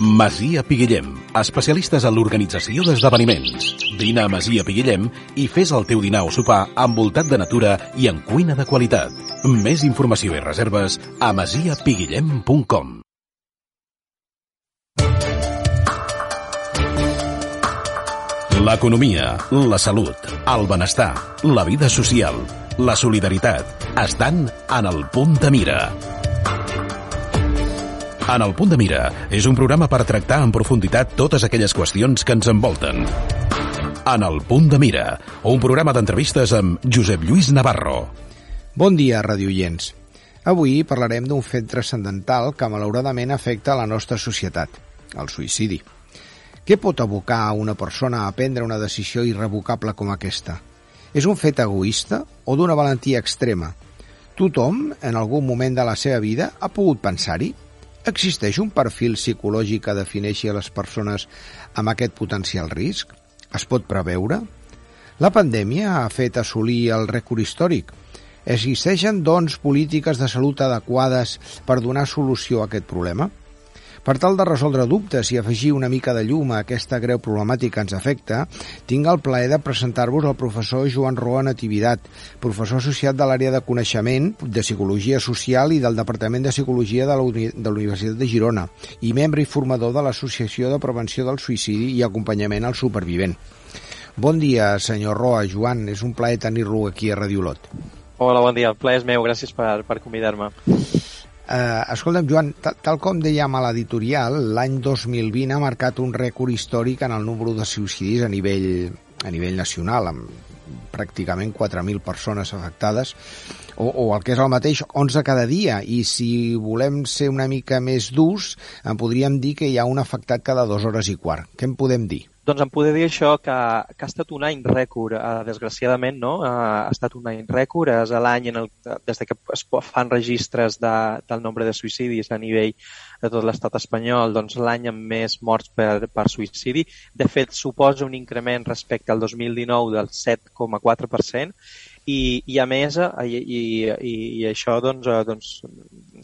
Masia Piguillem, especialistes en l'organització d'esdeveniments. Vine a Masia Piguillem i fes el teu dinar o sopar envoltat de natura i en cuina de qualitat. Més informació i reserves a masiapiguillem.com L'economia, la salut, el benestar, la vida social, la solidaritat estan en el punt de mira. En el punt de mira és un programa per tractar en profunditat totes aquelles qüestions que ens envolten. En el punt de mira, un programa d'entrevistes amb Josep Lluís Navarro. Bon dia, radioients. Avui parlarem d'un fet transcendental que malauradament afecta la nostra societat, el suïcidi. Què pot abocar a una persona a prendre una decisió irrevocable com aquesta? És un fet egoista o d'una valentia extrema? Tothom, en algun moment de la seva vida, ha pogut pensar-hi? Existeix un perfil psicològic que defineixi a les persones amb aquest potencial risc? Es pot preveure? La pandèmia ha fet assolir el rècord històric. Existeixen, doncs, polítiques de salut adequades per donar solució a aquest problema? Per tal de resoldre dubtes i afegir una mica de llum a aquesta greu problemàtica que ens afecta, tinc el plaer de presentar-vos al professor Joan Roa Nativitat, professor associat de l'àrea de coneixement de Psicologia Social i del Departament de Psicologia de la, Uni de la Universitat de Girona i membre i formador de l'Associació de Prevenció del Suïcidi i Acompanyament al Supervivent. Bon dia, senyor Roa. Joan, és un plaer tenir-lo aquí a Radio Lot. Hola, bon dia. El plaer és meu. Gràcies per, per convidar-me. Eh, escolta'm, Joan, tal, com dèiem a l'editorial, l'any 2020 ha marcat un rècord històric en el número de suïcidis a nivell, a nivell nacional, amb pràcticament 4.000 persones afectades, o, o el que és el mateix, 11 cada dia, i si volem ser una mica més durs, en podríem dir que hi ha un afectat cada dues hores i quart. Què en podem dir? Doncs em poder dir això, que, que ha estat un any rècord, eh, desgraciadament, no? Eh, ha estat un any rècord, és l'any en el, des de que es fan registres de, del nombre de suïcidis a nivell de tot l'estat espanyol, doncs l'any amb més morts per, per suïcidi. De fet, suposa un increment respecte al 2019 del 7,4%, i, i a més, i, i, i, i això, doncs, doncs,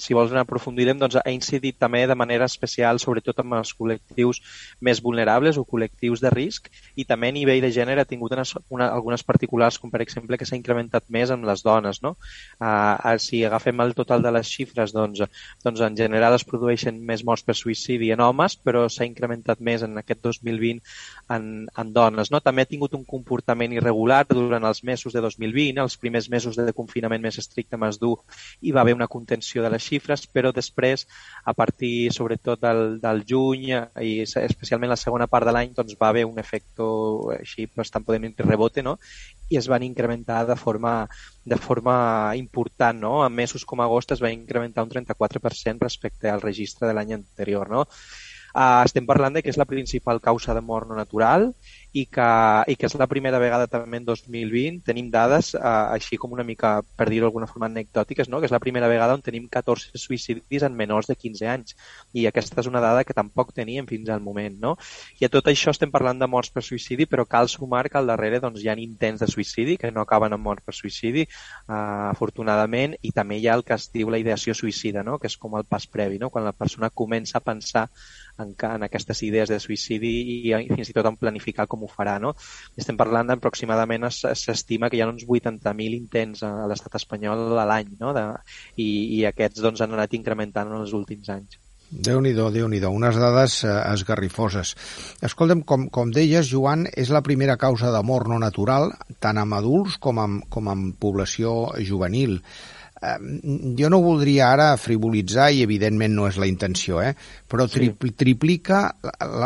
si vols anar aprofundirem, doncs, ha incidit també de manera especial, sobretot amb els col·lectius més vulnerables o col·lectius de risc, i també a nivell de gènere ha tingut unes, una, algunes particulars, com per exemple que s'ha incrementat més amb les dones. No? Uh, si agafem el total de les xifres, doncs, doncs en general es produeixen més morts per suïcidi en homes, però s'ha incrementat més en aquest 2020 en, en dones. No? També ha tingut un comportament irregular durant els mesos de 2020, Argentina, els primers mesos de confinament més estricte més dur, hi va haver una contenció de les xifres, però després, a partir sobretot del, del juny i especialment la segona part de l'any, doncs va haver un efecte així bastant podem dir rebote, no? i es van incrementar de forma, de forma important. No? En mesos com agost es va incrementar un 34% respecte al registre de l'any anterior. No? Uh, estem parlant de que és la principal causa de mort no natural i que, i que és la primera vegada també en 2020 tenim dades eh, així com una mica, per dir-ho d'alguna forma, anecdòtiques, no? que és la primera vegada on tenim 14 suïcidis en menors de 15 anys i aquesta és una dada que tampoc teníem fins al moment. No? I a tot això estem parlant de morts per suïcidi, però cal sumar que al darrere doncs, hi ha intents de suïcidi que no acaben amb mort per suïcidi, eh, afortunadament, i també hi ha el que es diu la ideació suïcida, no? que és com el pas previ, no? quan la persona comença a pensar en, en aquestes idees de suïcidi i, i fins i tot en planificar com ho farà. No? Estem parlant d'aproximadament, s'estima que hi ha uns 80.000 intents a l'estat espanyol a l'any, no? de, i, i aquests doncs, han anat incrementant en els últims anys. Déu nhi déu unes dades eh, esgarrifoses. Escolta'm, com, com deies, Joan, és la primera causa de mort no natural, tant amb adults com amb, com amb població juvenil jo no voldria ara frivolitzar i evidentment no és la intenció, eh? però tri sí. triplica,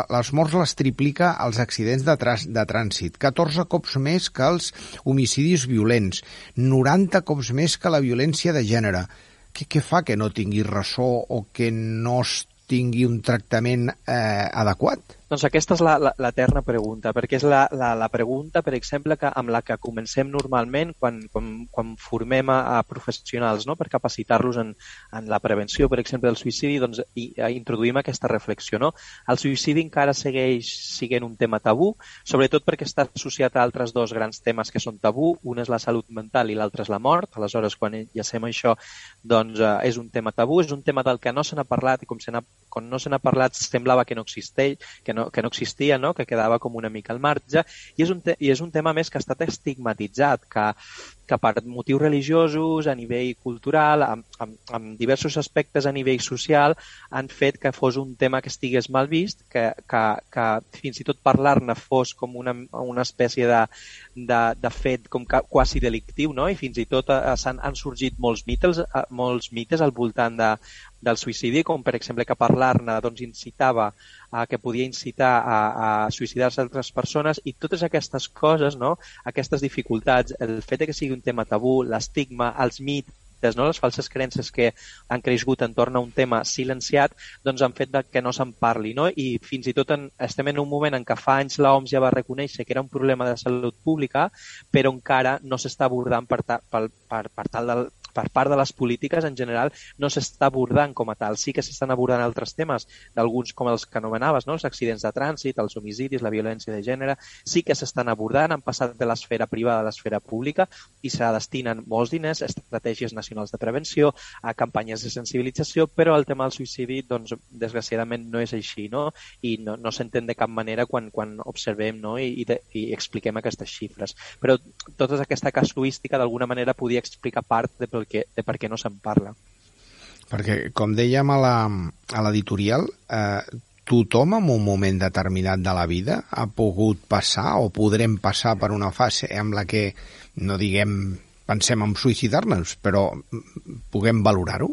les morts les triplica els accidents de, de trànsit, 14 cops més que els homicidis violents, 90 cops més que la violència de gènere. Què, què fa que no tingui ressò o que no es tingui un tractament eh, adequat? Doncs aquesta és l'eterna pregunta, perquè és la, la, la pregunta, per exemple, que, amb la que comencem normalment quan, quan, quan formem a, a professionals no? per capacitar-los en, en la prevenció, per exemple, del suïcidi, doncs i, a, introduïm aquesta reflexió. No? El suïcidi encara segueix sent un tema tabú, sobretot perquè està associat a altres dos grans temes que són tabú. Un és la salut mental i l'altre és la mort. Aleshores, quan llacem això, doncs eh, és un tema tabú, és un tema del que no se n'ha parlat i com se n'ha quan no se n'ha parlat semblava que no existeix, que no, que no existia, no? que quedava com una mica al marge, i és un, i és un tema més que ha estat estigmatitzat, que que per motius religiosos, a nivell cultural, amb, amb, amb diversos aspectes a nivell social, han fet que fos un tema que estigués mal vist, que, que, que fins i tot parlar-ne fos com una, una espècie de, de, de fet com quasi delictiu, no? i fins i tot eh, han, han sorgit molts mites, eh, molts mites al voltant de, del suïcidi, com per exemple que parlar-ne doncs, incitava a, que podia incitar a, a suïcidar-se altres persones i totes aquestes coses, no? aquestes dificultats, el fet de que sigui un tema tabú, l'estigma, els mites, no? les falses creences que han crescut entorn a un tema silenciat, doncs han fet que no se'n parli. No? I fins i tot en, estem en un moment en què fa anys l'OMS ja va reconèixer que era un problema de salut pública, però encara no s'està abordant per, ta, per, per, per tal del, per part de les polítiques en general no s'està abordant com a tal. Sí que s'estan abordant altres temes, d'alguns com els que anomenaves, no? els accidents de trànsit, els homicidis, la violència de gènere, sí que s'estan abordant, han passat de l'esfera privada a l'esfera pública i se destinen molts diners a estratègies nacionals de prevenció, a campanyes de sensibilització, però el tema del suïcidi, doncs, desgraciadament no és així, no? I no, no s'entén de cap manera quan, quan observem no? I, i, de, i expliquem aquestes xifres. Però tota aquesta casuística d'alguna manera podia explicar part de pel que, de per què no se'n parla. Perquè, com dèiem a l'editorial, eh, tothom en un moment determinat de la vida ha pogut passar o podrem passar per una fase amb la que, no diguem, pensem en suïcidar-nos, però puguem valorar-ho?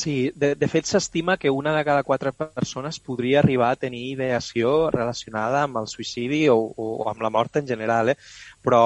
Sí, de, de fet s'estima que una de cada quatre persones podria arribar a tenir ideació relacionada amb el suïcidi o, o amb la mort en general, eh? però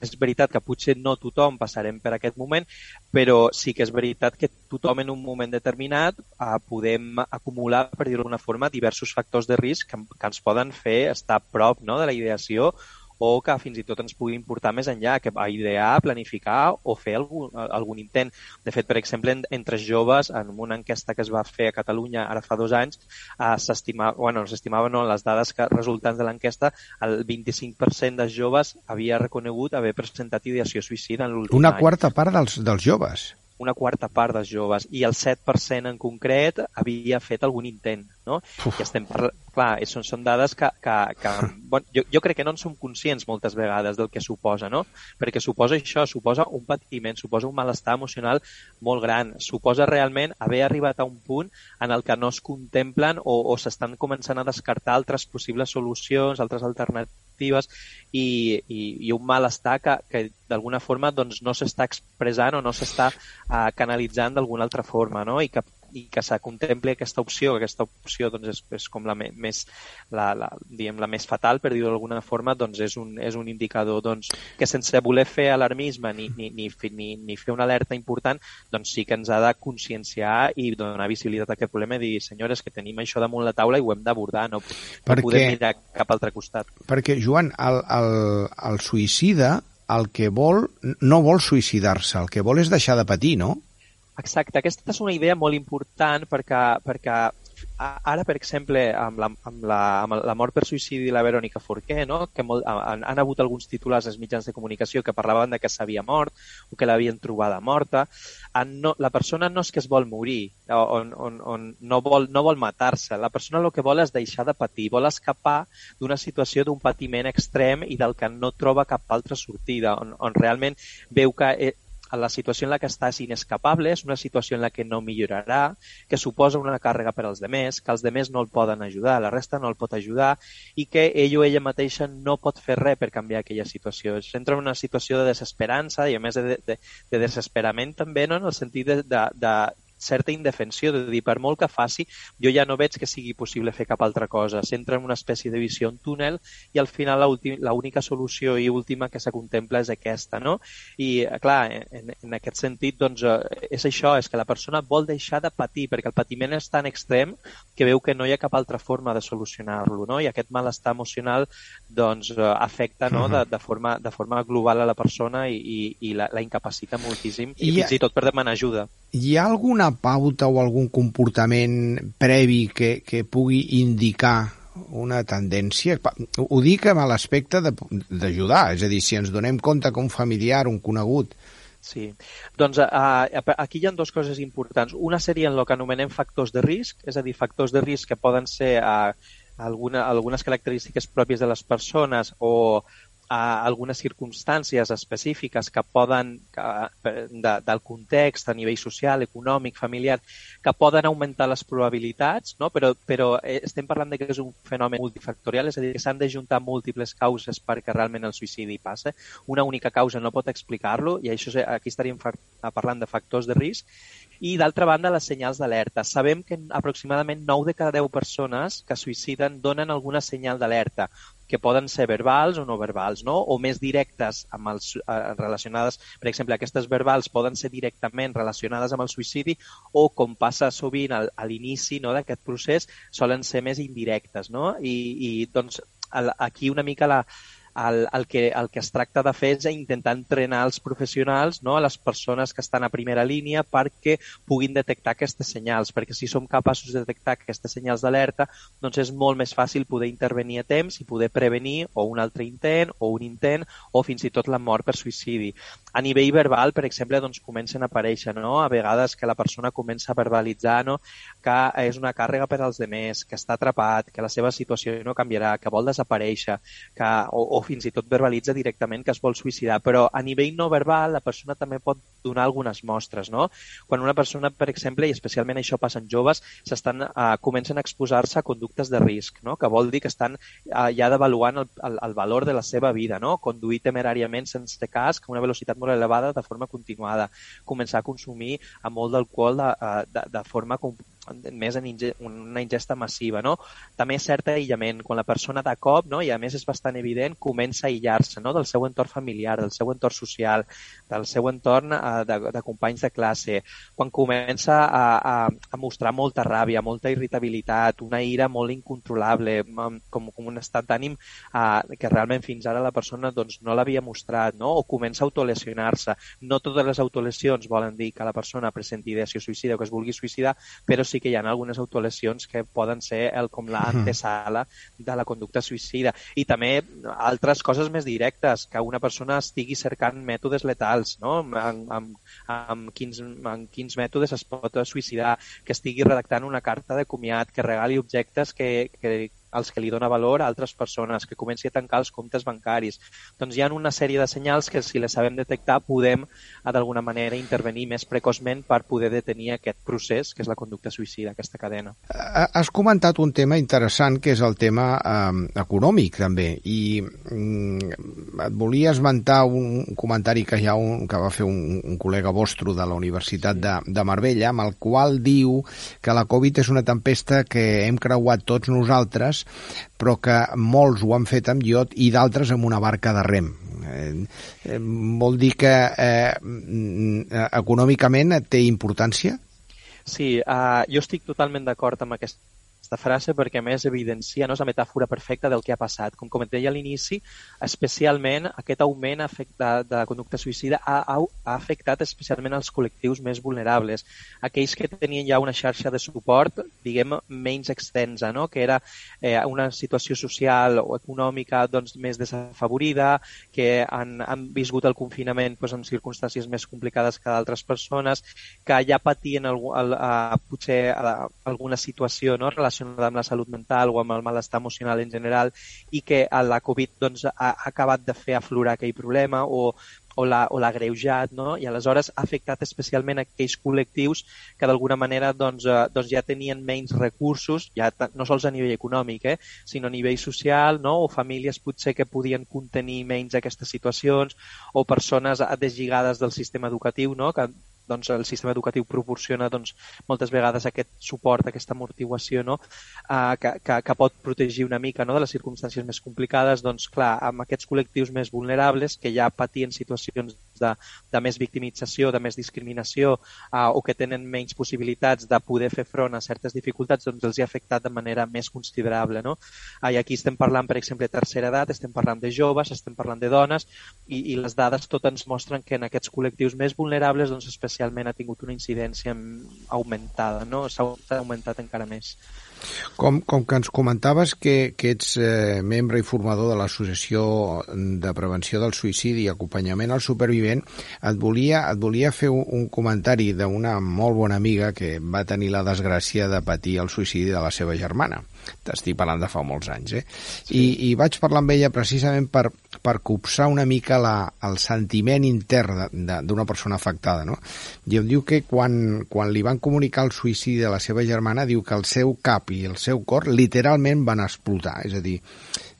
és veritat que potser no tothom passarem per aquest moment, però sí que és veritat que tothom en un moment determinat eh, podem acumular, per dir-ho d'alguna forma, diversos factors de risc que, que ens poden fer estar a prop no, de la ideació o que fins i tot ens pugui importar més enllà, que a idear, planificar o fer algun, algun intent. De fet, per exemple, entre joves, en una enquesta que es va fer a Catalunya ara fa dos anys, eh, s'estimava, bueno, s'estimava no, les dades que, resultants de l'enquesta, el 25% dels joves havia reconegut haver presentat ideació suïcida en l'últim any. Una quarta part dels, dels joves? una quarta part dels joves i el 7% en concret havia fet algun intent. No? Uf. I estem parlant, clar, són, són dades que, que, que bon, jo, jo crec que no en som conscients moltes vegades del que suposa, no? perquè suposa això, suposa un patiment, suposa un malestar emocional molt gran, suposa realment haver arribat a un punt en el que no es contemplen o, o s'estan començant a descartar altres possibles solucions, altres alternatives i, i, i un malestar que, que d'alguna forma doncs, no s'està expressant o no s'està uh, canalitzant d'alguna altra forma, no? I que i que se contempli aquesta opció, que aquesta opció doncs, és, és com la més, la, la, diguem, la més fatal, per dir-ho d'alguna forma, doncs és un, és un indicador doncs, que sense voler fer alarmisme ni, ni, ni, ni, ni fer una alerta important, doncs sí que ens ha de conscienciar i donar visibilitat a aquest problema i dir, senyores, que tenim això damunt la taula i ho hem d'abordar, no, perquè, no podem mirar cap altre costat. Perquè, Joan, el, el, el suïcida el que vol, no vol suïcidar-se, el que vol és deixar de patir, no? Exacte, aquesta és una idea molt important perquè, perquè ara, per exemple, amb la, amb la, amb la mort per suïcidi de la Verònica Forqué, no? que molt, han, han hagut alguns titulars als mitjans de comunicació que parlaven de que s'havia mort o que l'havien trobada morta. No, la persona no és que es vol morir, on, on, on no vol, no vol matar-se. La persona el que vol és deixar de patir, vol escapar d'una situació d'un patiment extrem i del que no troba cap altra sortida, on, on realment veu que eh, la situació en la que està és inescapable, és una situació en la que no millorarà, que suposa una càrrega per als demés, que els demés no el poden ajudar, la resta no el pot ajudar i que ell o ella mateixa no pot fer res per canviar aquella situació. Es entra en una situació de desesperança i a més de, de, de desesperament també, no? en el sentit de, de, de certa indefensió, de dir, per molt que faci, jo ja no veig que sigui possible fer cap altra cosa. S'entra en una espècie de visió en túnel i al final l'única solució i última que se contempla és aquesta, no? I, clar, en, en aquest sentit, doncs, eh, és això, és que la persona vol deixar de patir, perquè el patiment és tan extrem que veu que no hi ha cap altra forma de solucionar-lo, no? I aquest malestar emocional, doncs, eh, afecta, no?, de, de, forma, de forma global a la persona i, i, i la, la incapacita moltíssim, i, I fins i tot per demanar ajuda. Hi ha alguna pauta o algun comportament previ que, que pugui indicar una tendència? Ho dic amb l'aspecte d'ajudar, és a dir, si ens donem compte que un familiar, un conegut, Sí, doncs uh, aquí hi ha dues coses importants. Una seria el que anomenem factors de risc, és a dir, factors de risc que poden ser uh, alguna, algunes característiques pròpies de les persones o a algunes circumstàncies específiques que poden, que, de, del context a nivell social, econòmic, familiar, que poden augmentar les probabilitats, no? però, però eh, estem parlant de que és un fenomen multifactorial, és a dir, que s'han de juntar múltiples causes perquè realment el suïcidi passa. Una única causa no pot explicar-lo i això aquí estaríem parlant de factors de risc i, d'altra banda, les senyals d'alerta. Sabem que aproximadament 9 de cada 10 persones que suïciden donen alguna senyal d'alerta, que poden ser verbals o no verbals, no? o més directes amb els, eh, relacionades, per exemple, aquestes verbals poden ser directament relacionades amb el suïcidi o, com passa sovint al, a l'inici no, d'aquest procés, solen ser més indirectes. No? I, i doncs, aquí una mica la, el, el, que, el que es tracta de fer és intentar entrenar els professionals, no, a les persones que estan a primera línia perquè puguin detectar aquestes senyals, perquè si som capaços de detectar aquestes senyals d'alerta, doncs és molt més fàcil poder intervenir a temps i poder prevenir o un altre intent o un intent o fins i tot la mort per suïcidi. A nivell verbal, per exemple, doncs comencen a aparèixer, no? a vegades que la persona comença a verbalitzar no? que és una càrrega per als demés, que està atrapat, que la seva situació no canviarà, que vol desaparèixer, que, o, o fins i tot verbalitza directament que es vol suïcidar. Però a nivell no verbal la persona també pot donar algunes mostres. No? Quan una persona, per exemple, i especialment això passa en joves, s'estan eh, comencen a exposar-se a conductes de risc, no? que vol dir que estan eh, ja devaluant el, el, el valor de la seva vida, no? conduir temeràriament sense casc a una velocitat molt elevada de forma continuada, començar a consumir a molt d'alcohol de, eh, de, de forma més en inge una ingesta massiva. No? També cert aïllament, quan la persona de cop, no? i a més és bastant evident, comença a aïllar-se no? del seu entorn familiar, del seu entorn social, del seu entorn uh, de, de companys de classe, quan comença a, a, a mostrar molta ràbia, molta irritabilitat, una ira molt incontrolable, com, com un estat d'ànim uh, que realment fins ara la persona doncs, no l'havia mostrat, no? o comença a autolesionar-se. No totes les autolesions volen dir que la persona presenti ideació suïcida o que es vulgui suïcidar, però sí que hi ha algunes autolesions que poden ser el, com l'antesala de la conducta suïcida. I també altres coses més directes, que una persona estigui cercant mètodes letals, no? amb, amb, amb, quins, amb quins mètodes es pot suïcidar, que estigui redactant una carta de comiat, que regali objectes que, que, als que li dona valor a altres persones, que comenci a tancar els comptes bancaris. Doncs hi ha una sèrie de senyals que si les sabem detectar podem d'alguna manera intervenir més precoçment per poder detenir aquest procés que és la conducta suïcida, aquesta cadena. Has comentat un tema interessant que és el tema eh, econòmic també i mm, et volia esmentar un comentari que ja un, que va fer un, un col·lega vostre de la Universitat de, de Marbella amb el qual diu que la Covid és una tempesta que hem creuat tots nosaltres però que molts ho han fet amb iot i d'altres amb una barca de rem. Eh, eh, vol dir que eh, mm, econòmicament té importància? Sí, uh, jo estic totalment d'acord amb aquest aquesta frase perquè més evidencia, no és la metàfora perfecta del que ha passat. Com com deia a l'inici, especialment aquest augment de, de conducta suïcida ha, ha, ha afectat especialment els col·lectius més vulnerables, aquells que tenien ja una xarxa de suport, diguem, menys extensa, no? que era eh, una situació social o econòmica doncs, més desafavorida, que han, han viscut el confinament doncs, en circumstàncies més complicades que d'altres persones, que ja patien el, el, el, potser alguna situació no? relacionada relacionada amb la salut mental o amb el malestar emocional en general i que la Covid doncs, ha acabat de fer aflorar aquell problema o, o l'ha greujat, no? i aleshores ha afectat especialment aquells col·lectius que d'alguna manera doncs, eh, doncs ja tenien menys recursos, ja no sols a nivell econòmic, eh, sinó a nivell social, no? o famílies potser que podien contenir menys aquestes situacions, o persones deslligades del sistema educatiu, no? que doncs, el sistema educatiu proporciona doncs, moltes vegades aquest suport, aquesta amortiguació no? uh, que, que, que pot protegir una mica no? de les circumstàncies més complicades, doncs clar, amb aquests col·lectius més vulnerables que ja patien situacions de, de més victimització, de més discriminació uh, o que tenen menys possibilitats de poder fer front a certes dificultats, doncs els hi ha afectat de manera més considerable. No? Uh, I aquí estem parlant, per exemple, de tercera edat, estem parlant de joves, estem parlant de dones i, i les dades tot ens mostren que en aquests col·lectius més vulnerables doncs, especialment ha tingut una incidència augmentada, no? s'ha augmentat encara més. Com, com que ens comentaves que, que ets eh, membre i formador de l'Associació de Prevenció del Suïcidi i Acompanyament als Supervivents, supervivent, et volia, et volia fer un, un comentari d'una molt bona amiga que va tenir la desgràcia de patir el suïcidi de la seva germana. T'estic parlant de fa molts anys, eh? Sí. I, I vaig parlar amb ella precisament per, per copsar una mica la, el sentiment intern d'una persona afectada, no? I em diu que quan, quan li van comunicar el suïcidi de la seva germana, diu que el seu cap i el seu cor literalment van explotar. És a dir,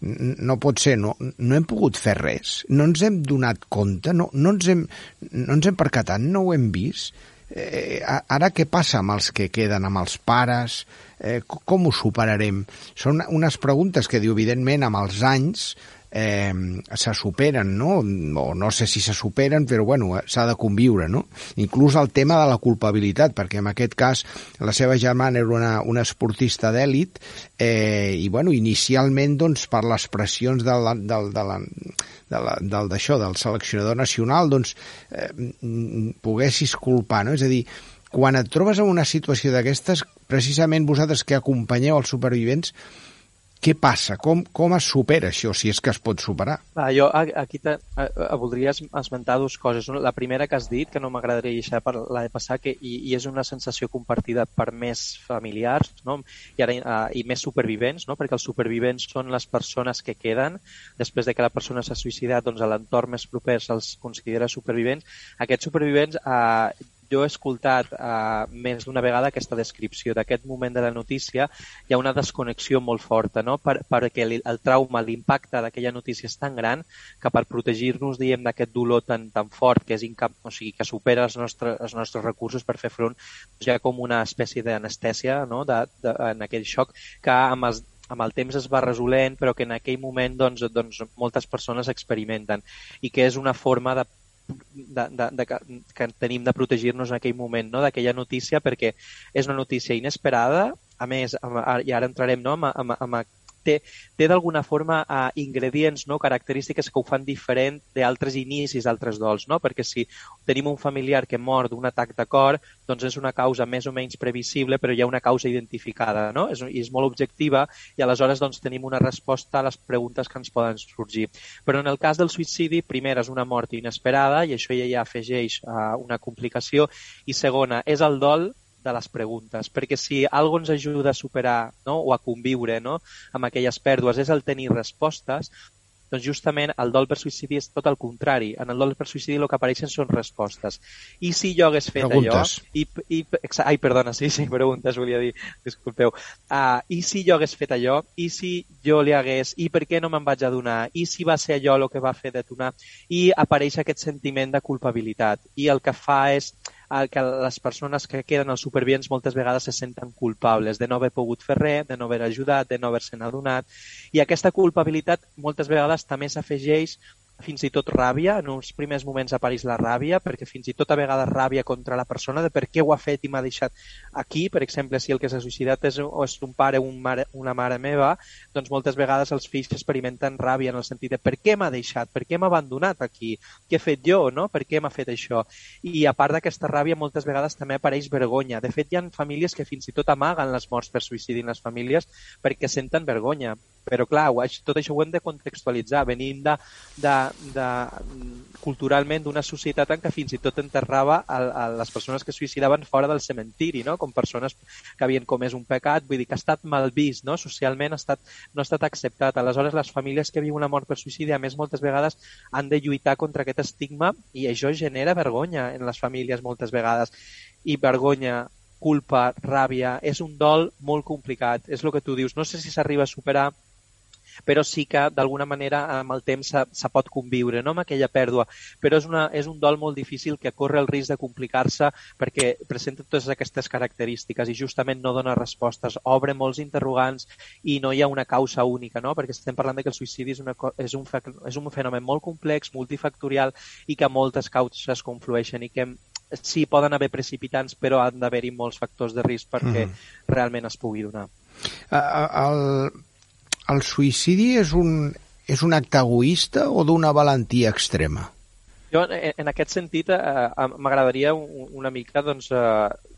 no pot ser, no, no hem pogut fer res, no ens hem donat compte, no, no, ens, hem, no ens hem percatat, no ho hem vist. Eh, ara què passa amb els que queden, amb els pares? Eh, com ho superarem? Són unes preguntes que diu, evidentment, amb els anys eh, se superen, no? O no sé si se superen, però bueno, s'ha de conviure, no? Inclús el tema de la culpabilitat, perquè en aquest cas la seva germana era una, una esportista d'èlit eh, i, bueno, inicialment, doncs, per les pressions del, del, de la, de la, del, d'això, del seleccionador nacional, doncs, eh, poguessis culpar, no? És a dir, quan et trobes en una situació d'aquestes, precisament vosaltres que acompanyeu els supervivents, què passa? Com, com es supera això, si és que es pot superar? Va, jo aquí te, a, a, voldria esmentar dues coses. La primera que has dit, que no m'agradaria deixar per la de passar, que, i, i és una sensació compartida per més familiars no? I, ara, a, i més supervivents, no? perquè els supervivents són les persones que queden després de que la persona s'ha suïcidat, doncs a l'entorn més proper se'ls considera supervivents. Aquests supervivents eh, jo he escoltat uh, més d'una vegada aquesta descripció d'aquest moment de la notícia, hi ha una desconnexió molt forta, no? per, perquè el, el trauma, l'impacte d'aquella notícia és tan gran que per protegir-nos, diem, d'aquest dolor tan, tan fort que és incap... o sigui, que supera els nostres, els nostres recursos per fer front, doncs hi ha com una espècie d'anestèsia no? de, de, en aquell xoc que amb els, amb el temps es va resolent, però que en aquell moment doncs, doncs, moltes persones experimenten i que és una forma de de, de, de, que tenim de protegir-nos en aquell moment no? d'aquella notícia perquè és una notícia inesperada a més, i ara entrarem no? amb, amb, amb té, té d'alguna forma uh, ingredients, no? característiques que ho fan diferent d'altres inicis d'altres dols, no? perquè si tenim un familiar que mor d'un atac de cor, doncs és una causa més o menys previsible, però hi ha una causa identificada, no? És, és molt objectiva i aleshores doncs, tenim una resposta a les preguntes que ens poden sorgir. Però en el cas del suïcidi, primera, és una mort inesperada i això ja, ja afegeix uh, una complicació i segona, és el dol de les preguntes, perquè si algo ens ajuda a superar no? o a conviure no? amb aquelles pèrdues és el tenir respostes, doncs justament el dol per suïcidi és tot el contrari. En el dol per suïcidi el que apareixen són respostes. I si jo hagués fet preguntes. allò... I, i, ai, perdona, sí, sí, preguntes, volia dir, disculpeu. Uh, I si jo hagués fet allò? I si jo li hagués... I per què no me'n vaig adonar? I si va ser allò el que va fer detonar? I apareix aquest sentiment de culpabilitat. I el que fa és el que les persones que queden els supervivents moltes vegades se senten culpables de no haver pogut fer res, de no haver ajudat, de no haver-se'n adonat. I aquesta culpabilitat moltes vegades també s'afegeix fins i tot ràbia, en uns primers moments apareix la ràbia, perquè fins i tot a vegades ràbia contra la persona de per què ho ha fet i m'ha deixat aquí, per exemple, si el que s'ha suïcidat és, o és un pare o un mare, una mare meva, doncs moltes vegades els fills experimenten ràbia en el sentit de per què m'ha deixat, per què m'ha abandonat aquí, què he fet jo, no? per què m'ha fet això? I a part d'aquesta ràbia moltes vegades també apareix vergonya. De fet, hi ha famílies que fins i tot amaguen les morts per suïcidi en les famílies perquè senten vergonya, però clar, tot això ho hem de contextualitzar. Venim de, de, de, culturalment d'una societat en què fins i tot enterrava a, a les persones que suïcidaven fora del cementiri, no? com persones que havien comès un pecat, vull dir que ha estat mal vist, no? socialment ha estat, no ha estat acceptat. Aleshores, les famílies que viuen una mort per suïcidi, a més, moltes vegades han de lluitar contra aquest estigma i això genera vergonya en les famílies moltes vegades. I vergonya, culpa, ràbia, és un dol molt complicat, és el que tu dius. No sé si s'arriba a superar, però sí que d'alguna manera amb el temps se, se pot conviure no? amb aquella pèrdua. Però és, una, és un dol molt difícil que corre el risc de complicar-se perquè presenta totes aquestes característiques i justament no dona respostes, obre molts interrogants i no hi ha una causa única, no? perquè estem parlant de que el suïcidi és, una, és, un, és un fenomen molt complex, multifactorial i que moltes causes conflueixen i que sí, poden haver precipitants, però han d'haver-hi molts factors de risc perquè mm. realment es pugui donar. El, el suïcidi és un, és un acte egoista o d'una valentia extrema? Jo, en, en aquest sentit, eh, m'agradaria una mica doncs, eh,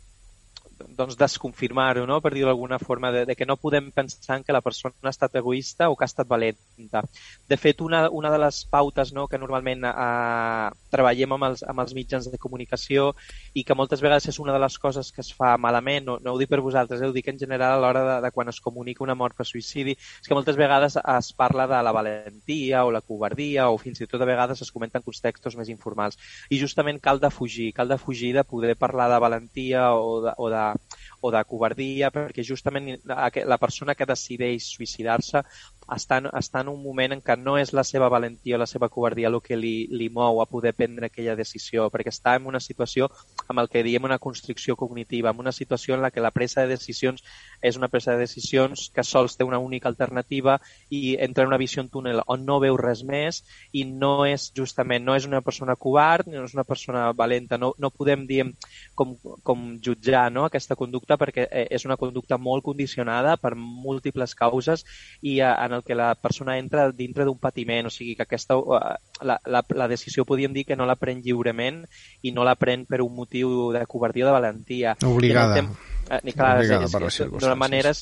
doncs desconfirmar-ho, no? per dir-ho d'alguna forma, de, de que no podem pensar que la persona ha estat egoista o que ha estat valenta. De fet, una, una de les pautes no, que normalment eh, treballem amb els, amb els mitjans de comunicació i que moltes vegades és una de les coses que es fa malament, no, no ho dic per vosaltres, eh, ho dic en general a l'hora de, de quan es comunica una mort per suïcidi, és que moltes vegades es parla de la valentia o la covardia o fins i tot a vegades es comenten contextos més informals. I justament cal de fugir, cal de fugir de poder parlar de valentia o de, o de, o de covardia, perquè justament la persona que decideix suïcidar-se està, està en un moment en què no és la seva valentia o la seva covardia el que li, li mou a poder prendre aquella decisió, perquè està en una situació amb el que diem una constricció cognitiva, en una situació en la que la presa de decisions és una presa de decisions que sols té una única alternativa i entra en una visió en túnel on no veu res més i no és justament, no és una persona covard, no és una persona valenta, no, no podem dir com, com jutjar no, aquesta conducta perquè eh, és una conducta molt condicionada per múltiples causes i eh, en el que la persona entra dintre d'un patiment, o sigui que aquesta, eh, la, la, la decisió podríem dir que no la pren lliurement i no la pren per un motiu de covardia o de valentia. Obligada. Tem... Eh, ni clar, obligada és, per les circumstàncies. Manera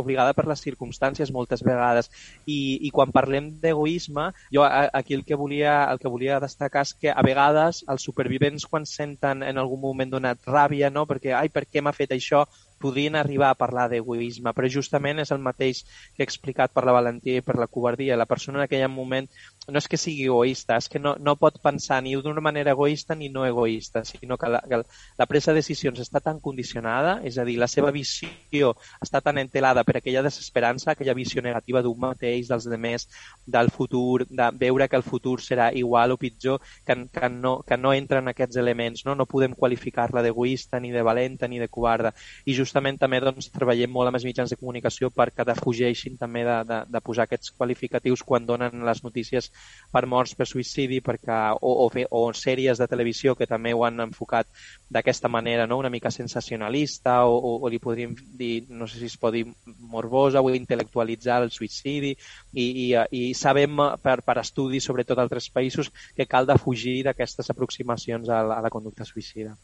obligada per les circumstàncies moltes vegades. I, i quan parlem d'egoisme, jo aquí el que, volia, el que volia destacar és que a vegades els supervivents quan senten en algun moment donat ràbia, no? perquè ai, per què m'ha fet això? Podrien arribar a parlar d'egoisme, però justament és el mateix que he explicat per la valentia i per la covardia. La persona en aquell moment no és que sigui egoista, és que no, no pot pensar ni d'una manera egoista ni no egoista, sinó que la, que la presa de decisions està tan condicionada, és a dir, la seva visió està tan entelada per aquella desesperança, aquella visió negativa d'un mateix, dels demés, del futur, de veure que el futur serà igual o pitjor, que, que, no, que no entren aquests elements. No, no podem qualificar-la d'egoista, ni de valenta, ni de covarda. I justament també doncs, treballem molt amb els mitjans de comunicació perquè defugeixin també de, de, de posar aquests qualificatius quan donen les notícies per morts per suïcidi perquè, o, o, fer, o sèries de televisió que també ho han enfocat d'aquesta manera, no? una mica sensacionalista o, o, o li podríem dir, no sé si es pot dir morbosa o intel·lectualitzar el suïcidi i, i, i sabem per, per estudis, sobretot altres països, que cal de fugir d'aquestes aproximacions a la, a la conducta suïcida.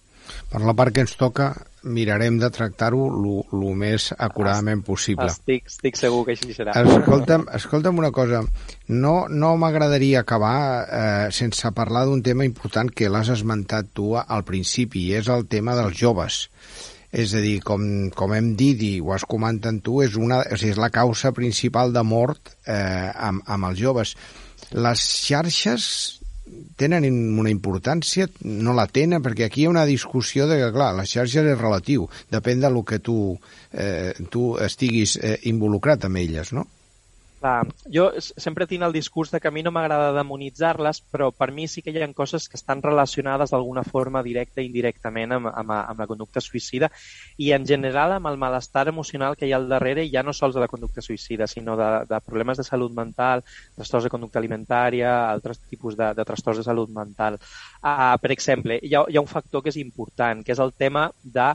Per la part que ens toca, mirarem de tractar-ho el més acuradament possible. Estic, estic segur que així serà. Escolta'm, escolta'm una cosa, no, no m'agradaria acabar eh, sense parlar d'un tema important que l'has esmentat tu al principi, i és el tema dels joves. És a dir, com, com hem dit i ho has comentat tu, és, una, o sigui, és la causa principal de mort eh, amb, amb els joves. Les xarxes tenen una importància, no la tenen, perquè aquí hi ha una discussió de que, clar, les xarxes és relatiu, depèn del que tu, eh, tu estiguis eh, involucrat amb elles, no? Clar, jo sempre tinc el discurs de que a mi no m'agrada demonitzar-les, però per mi sí que hi ha coses que estan relacionades d'alguna forma directa i indirectament amb, amb, amb la conducta suïcida i en general amb el malestar emocional que hi ha al darrere, ja no sols de la conducta suïcida, sinó de, de problemes de salut mental, trastorns de conducta alimentària, altres tipus de, de trastorns de salut mental. Uh, per exemple, hi ha, hi ha un factor que és important, que és el tema de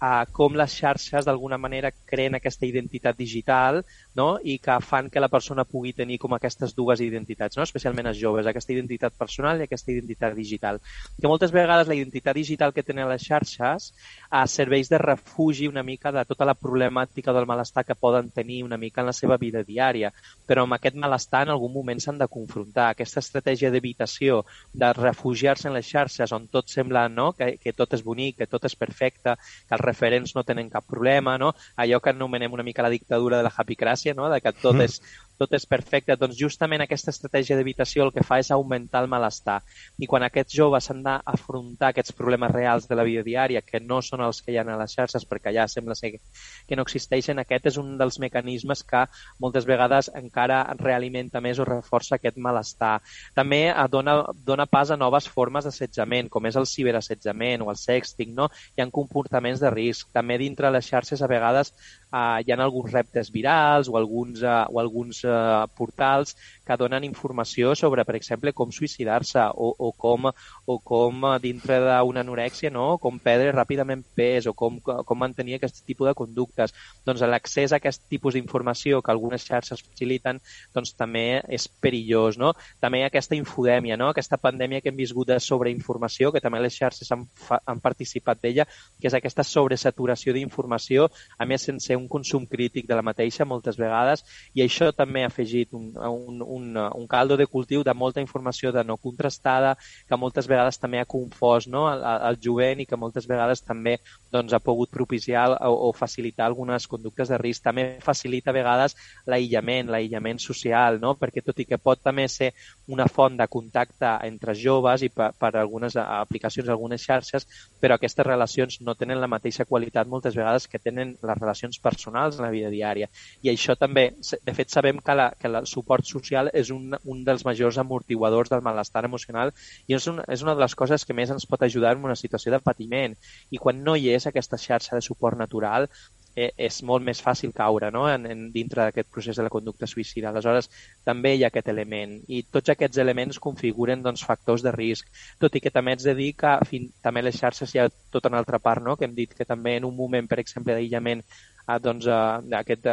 a com les xarxes d'alguna manera creen aquesta identitat digital no? i que fan que la persona pugui tenir com aquestes dues identitats, no? especialment els joves, aquesta identitat personal i aquesta identitat digital. Que moltes vegades la identitat digital que tenen les xarxes eh, serveix de refugi una mica de tota la problemàtica del malestar que poden tenir una mica en la seva vida diària, però amb aquest malestar en algun moment s'han de confrontar. Aquesta estratègia d'evitació, de refugiar-se en les xarxes on tot sembla no? que, que tot és bonic, que tot és perfecte, que els referents no tenen cap problema, no? allò que anomenem una mica la dictadura de la happycràcia, no? de que tot mm. és tot és perfecte, doncs justament aquesta estratègia d'evitació el que fa és augmentar el malestar. I quan aquests joves s'han d'afrontar aquests problemes reals de la vida diària, que no són els que hi ha a les xarxes, perquè ja sembla ser que no existeixen, aquest és un dels mecanismes que moltes vegades encara realimenta més o reforça aquest malestar. També eh, dona, dona pas a noves formes d'assetjament, com és el ciberassetjament o el sexting, no? Hi ha comportaments de risc. També dintre les xarxes a vegades eh, hi ha alguns reptes virals o alguns, eh, o alguns eh, portals que donen informació sobre, per exemple, com suïcidar-se o, o, com, o com eh, dintre d'una anorèxia, no? com perdre ràpidament pes o com, com mantenir aquest tipus de conductes. Doncs l'accés a aquest tipus d'informació que algunes xarxes faciliten doncs també és perillós. No? També aquesta infodèmia, no? aquesta pandèmia que hem viscut de sobreinformació, que també les xarxes han, han participat d'ella, que és aquesta sobresaturació d'informació, a més sense un consum crític de la mateixa moltes vegades, i això també ha afegit un, un, un, un caldo de cultiu de molta informació de no contrastada, que moltes vegades també ha confós no? el, el jovent i que moltes vegades també doncs, ha pogut propiciar o, o facilitar algunes conductes de risc. També facilita a vegades l'aïllament, l'aïllament social, no? perquè tot i que pot també ser una font de contacte entre joves i per, per algunes aplicacions, algunes xarxes, però aquestes relacions no tenen la mateixa qualitat moltes vegades que tenen les relacions personals en la vida diària. I això també, de fet, sabem que, la, que el suport social és un, un dels majors amortiguadors del malestar emocional i és, un, és una de les coses que més ens pot ajudar en una situació de patiment. I quan no hi és aquesta xarxa de suport natural, eh, és molt més fàcil caure no? en, en, dintre d'aquest procés de la conducta suïcida. Aleshores, també hi ha aquest element i tots aquests elements configuren doncs, factors de risc, tot i que també ets de dir que fin, també les xarxes hi ha tota una altra part, no? que hem dit que també en un moment, per exemple, d'aïllament, ah, doncs, eh, aquest,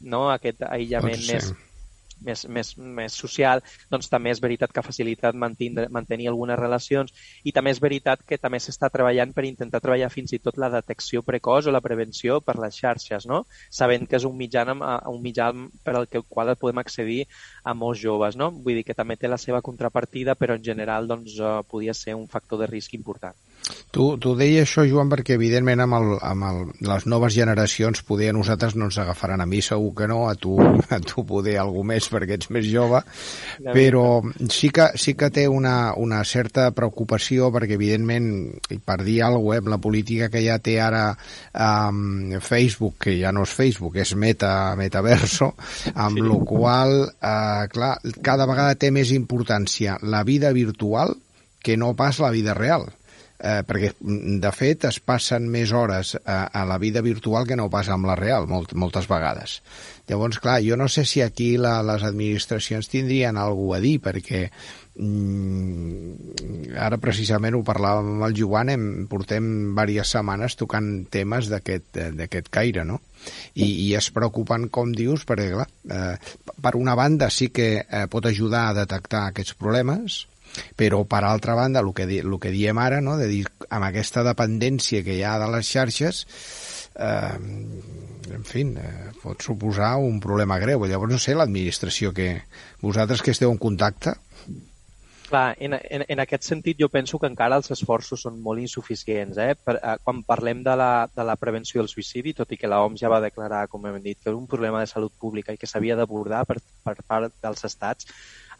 no? aquest aïllament doncs més més, més, més social, doncs també és veritat que ha facilitat mantenir, mantenir algunes relacions i també és veritat que també s'està treballant per intentar treballar fins i tot la detecció precoç o la prevenció per les xarxes, no? sabent que és un mitjà, un mitjà per al qual podem accedir a molts joves. No? Vull dir que també té la seva contrapartida, però en general doncs, uh, podia ser un factor de risc important. Tu, tu deia això, Joan, perquè evidentment amb, el, amb el, les noves generacions poder a nosaltres no ens agafaran a mi, segur que no, a tu, a tu poder algú més perquè ets més jove, però sí que, sí que té una, una certa preocupació perquè evidentment, per dir alguna cosa, eh, amb la política que ja té ara um, Facebook, que ja no és Facebook, és meta, metaverso, amb sí. la qual, uh, clar, cada vegada té més importància la vida virtual que no pas la vida real eh, perquè de fet es passen més hores a, a la vida virtual que no pas amb la real, molt, moltes vegades. Llavors, clar, jo no sé si aquí la, les administracions tindrien alguna a dir, perquè mm, ara precisament ho parlàvem amb el Joan, hem, portem diverses setmanes tocant temes d'aquest caire, no? I, i és preocupant, com dius, perquè, clar, eh, per una banda sí que eh, pot ajudar a detectar aquests problemes, però, per altra banda, el que, el que diem ara, no, de dir, amb aquesta dependència que hi ha de les xarxes, eh, en fi, eh, pot suposar un problema greu. Llavors, no sé, l'administració, que vosaltres que esteu en contacte... Clar, en, en, en aquest sentit jo penso que encara els esforços són molt insuficients. Eh? Per, eh, quan parlem de la, de la prevenció del suïcidi, tot i que l'OMS ja va declarar, com hem dit, que era un problema de salut pública i que s'havia d'abordar per, per part dels estats,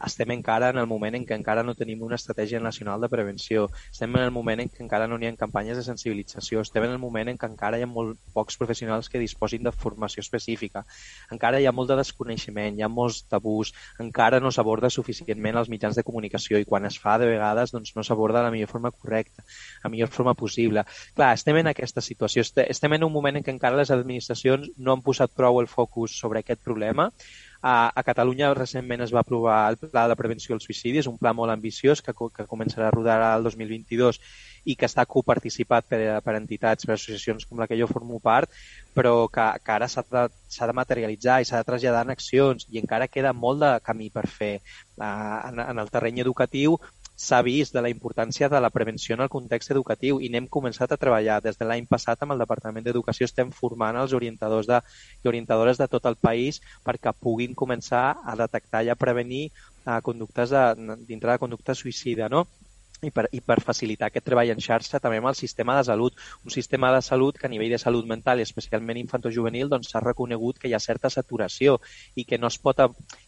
estem encara en el moment en què encara no tenim una estratègia nacional de prevenció, estem en el moment en què encara no hi ha campanyes de sensibilització, estem en el moment en què encara hi ha molt pocs professionals que disposin de formació específica, encara hi ha molt de desconeixement, hi ha molts tabús, encara no s'aborda suficientment els mitjans de comunicació i quan es fa de vegades doncs, no s'aborda de la millor forma correcta, la millor forma possible. Clar, estem en aquesta situació, estem en un moment en què encara les administracions no han posat prou el focus sobre aquest problema, a, a Catalunya recentment es va aprovar el Pla de Prevenció del Suïcidi, és un pla molt ambiciós que, que començarà a rodar el 2022 i que està coparticipat per, per entitats, per associacions com la que jo formo part, però que, que ara s'ha de, de materialitzar i s'ha de traslladar en accions i encara queda molt de camí per fer. En, en el terreny educatiu s'ha vist de la importància de la prevenció en el context educatiu i n'hem començat a treballar. Des de l'any passat amb el Departament d'Educació estem formant els orientadors de, i orientadores de tot el país perquè puguin començar a detectar i a prevenir eh, conductes de, dintre de conducta suïcida. No? I per, i per facilitar aquest treball en xarxa també amb el sistema de salut. Un sistema de salut que a nivell de salut mental, i especialment infantojuvenil, doncs s'ha reconegut que hi ha certa saturació i que no es pot,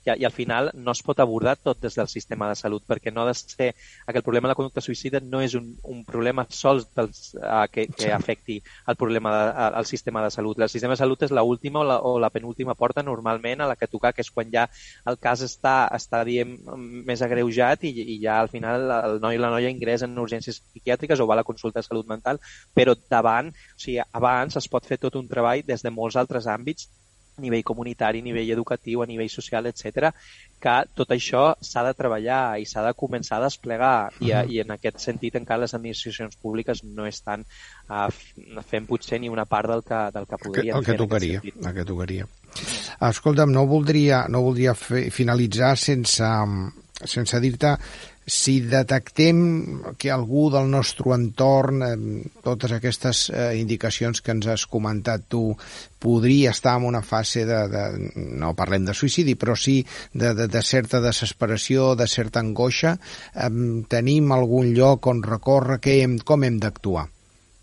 i, i al final no es pot abordar tot des del sistema de salut, perquè no ha de ser, aquest problema de la conducta suïcida no és un, un problema sols dels, uh, que, que afecti el problema de, al sistema de salut. El sistema de salut és l'última o, la, o la penúltima porta normalment a la que tocar, que és quan ja el cas està, està diem, més agreujat i, i ja al final el noi i la noia noia ingressa en urgències psiquiàtriques o va a la consulta de salut mental, però davant, o sigui, abans es pot fer tot un treball des de molts altres àmbits a nivell comunitari, a nivell educatiu, a nivell social, etc, que tot això s'ha de treballar i s'ha de començar a desplegar. I, a, i en aquest sentit encara les administracions públiques no estan uh, fent potser ni una part del que, del que podrien el que, el que tocaria, el que tocaria. Escolta'm, no voldria, no voldria fer, finalitzar sense, sense dir-te si detectem que algú del nostre entorn, eh, totes aquestes eh, indicacions que ens has comentat tu, podria estar en una fase de, de no parlem de suïcidi, però sí de, de, de certa desesperació, de certa angoixa, eh, tenim algun lloc on recórrer, que hem, com hem d'actuar?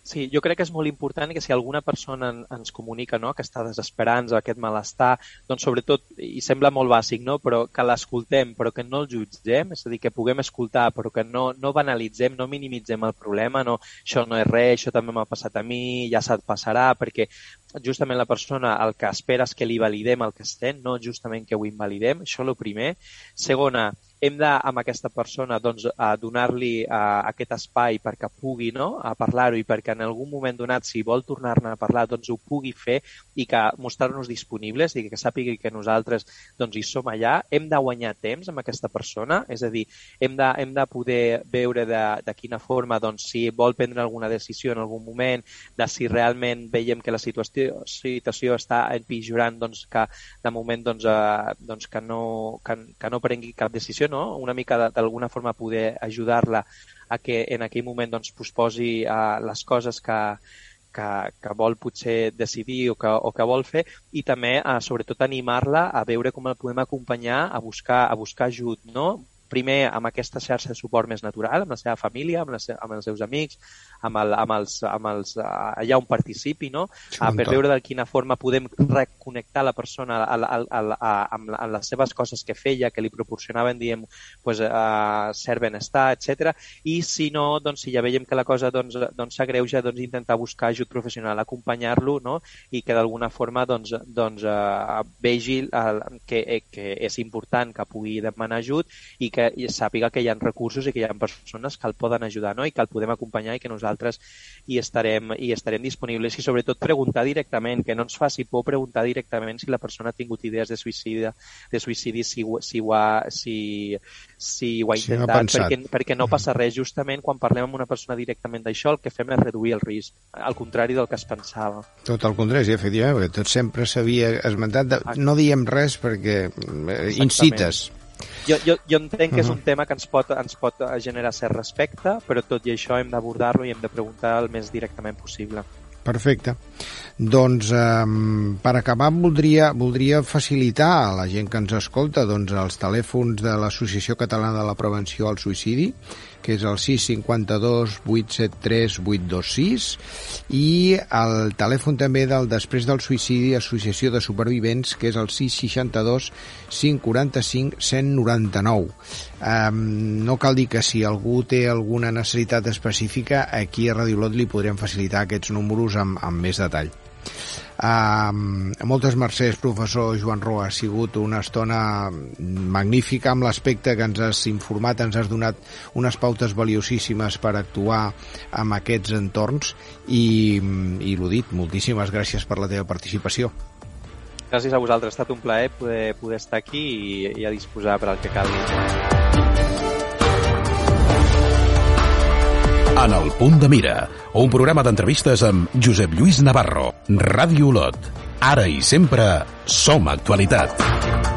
Sí, jo crec que és molt important que si alguna persona en, ens comunica no, que està desesperant o aquest malestar, doncs sobretot, i sembla molt bàsic, no, però que l'escoltem, però que no el jutgem, és a dir, que puguem escoltar, però que no, no banalitzem, no minimitzem el problema, no, això no és res, això també m'ha passat a mi, ja se't passarà, perquè justament la persona el que espera és que li validem el que estem, no justament que ho invalidem, això és el primer. Segona, hem de, amb aquesta persona, doncs, a donar-li aquest espai perquè pugui no, a parlar-ho i perquè en algun moment donat, si vol tornar-ne a parlar, doncs ho pugui fer i que mostrar-nos disponibles i que sàpigui que nosaltres doncs, hi som allà. Hem de guanyar temps amb aquesta persona, és a dir, hem de, hem de poder veure de, de quina forma, doncs, si vol prendre alguna decisió en algun moment, de si realment veiem que la situació, situació està empitjorant, doncs, que de moment doncs, eh, doncs que, no, que, que no prengui cap decisió no? Una mica d'alguna forma poder ajudar-la a que en aquell moment doncs, posposi uh, les coses que, que, que vol potser decidir o que, o que vol fer i també, uh, sobretot, animar-la a veure com el podem acompanyar a buscar, a buscar ajut, no? primer amb aquesta xarxa de suport més natural, amb la seva família, amb, la, amb els seus amics, amb, el, amb, els, amb els, allà on participi, no? Sí, per veure de quina forma podem reconnectar la persona a, a, a, a, amb, amb les seves coses que feia, que li proporcionaven, diem, pues, a cert benestar, etc. I si no, doncs, si ja veiem que la cosa doncs, doncs s'agreuja, doncs intentar buscar ajut professional, acompanyar-lo, no? I que d'alguna forma doncs, doncs, uh, vegi uh, que, eh, que és important que pugui demanar ajut i que sàpiga que hi ha recursos i que hi ha persones que el poden ajudar no? i que el podem acompanyar i que nosaltres hi estarem, hi estarem disponibles. I sobretot preguntar directament, que no ens faci por preguntar directament si la persona ha tingut idees de suïcidi, de suïcidi si, si, ho, ha, si, si ho ha intentat, sí, perquè, perquè no passa res. Justament quan parlem amb una persona directament d'això, el que fem és reduir el risc, al contrari del que es pensava. Tot el contrari, efectivament, perquè tot sempre s'havia esmentat, de, no diem res perquè eh, incites, jo, jo, jo entenc que és un tema que ens pot, ens pot generar cert respecte, però tot i això hem d'abordar-lo i hem de preguntar el més directament possible. Perfecte. Doncs eh, per acabar voldria, voldria facilitar a la gent que ens escolta doncs, els telèfons de l'Associació Catalana de la Prevenció al Suïcidi que és el 652 873 826 i el telèfon també del Després del Suïcidi Associació de Supervivents, que és el 662 545 199. Um, no cal dir que si algú té alguna necessitat específica, aquí a Radio Lot li podrem facilitar aquests números amb, amb més detall. Uh, moltes mercès, professor Joan Roa. Ha sigut una estona magnífica amb l'aspecte que ens has informat, ens has donat unes pautes valiosíssimes per actuar amb aquests entorns i, i l'ho dit, moltíssimes gràcies per la teva participació. Gràcies a vosaltres, ha estat un plaer poder, poder estar aquí i, i a disposar per al que calgui. En el punt de mira, un programa d'entrevistes amb Josep Lluís Navarro, Ràdio Olot. Ara i sempre som actualitat.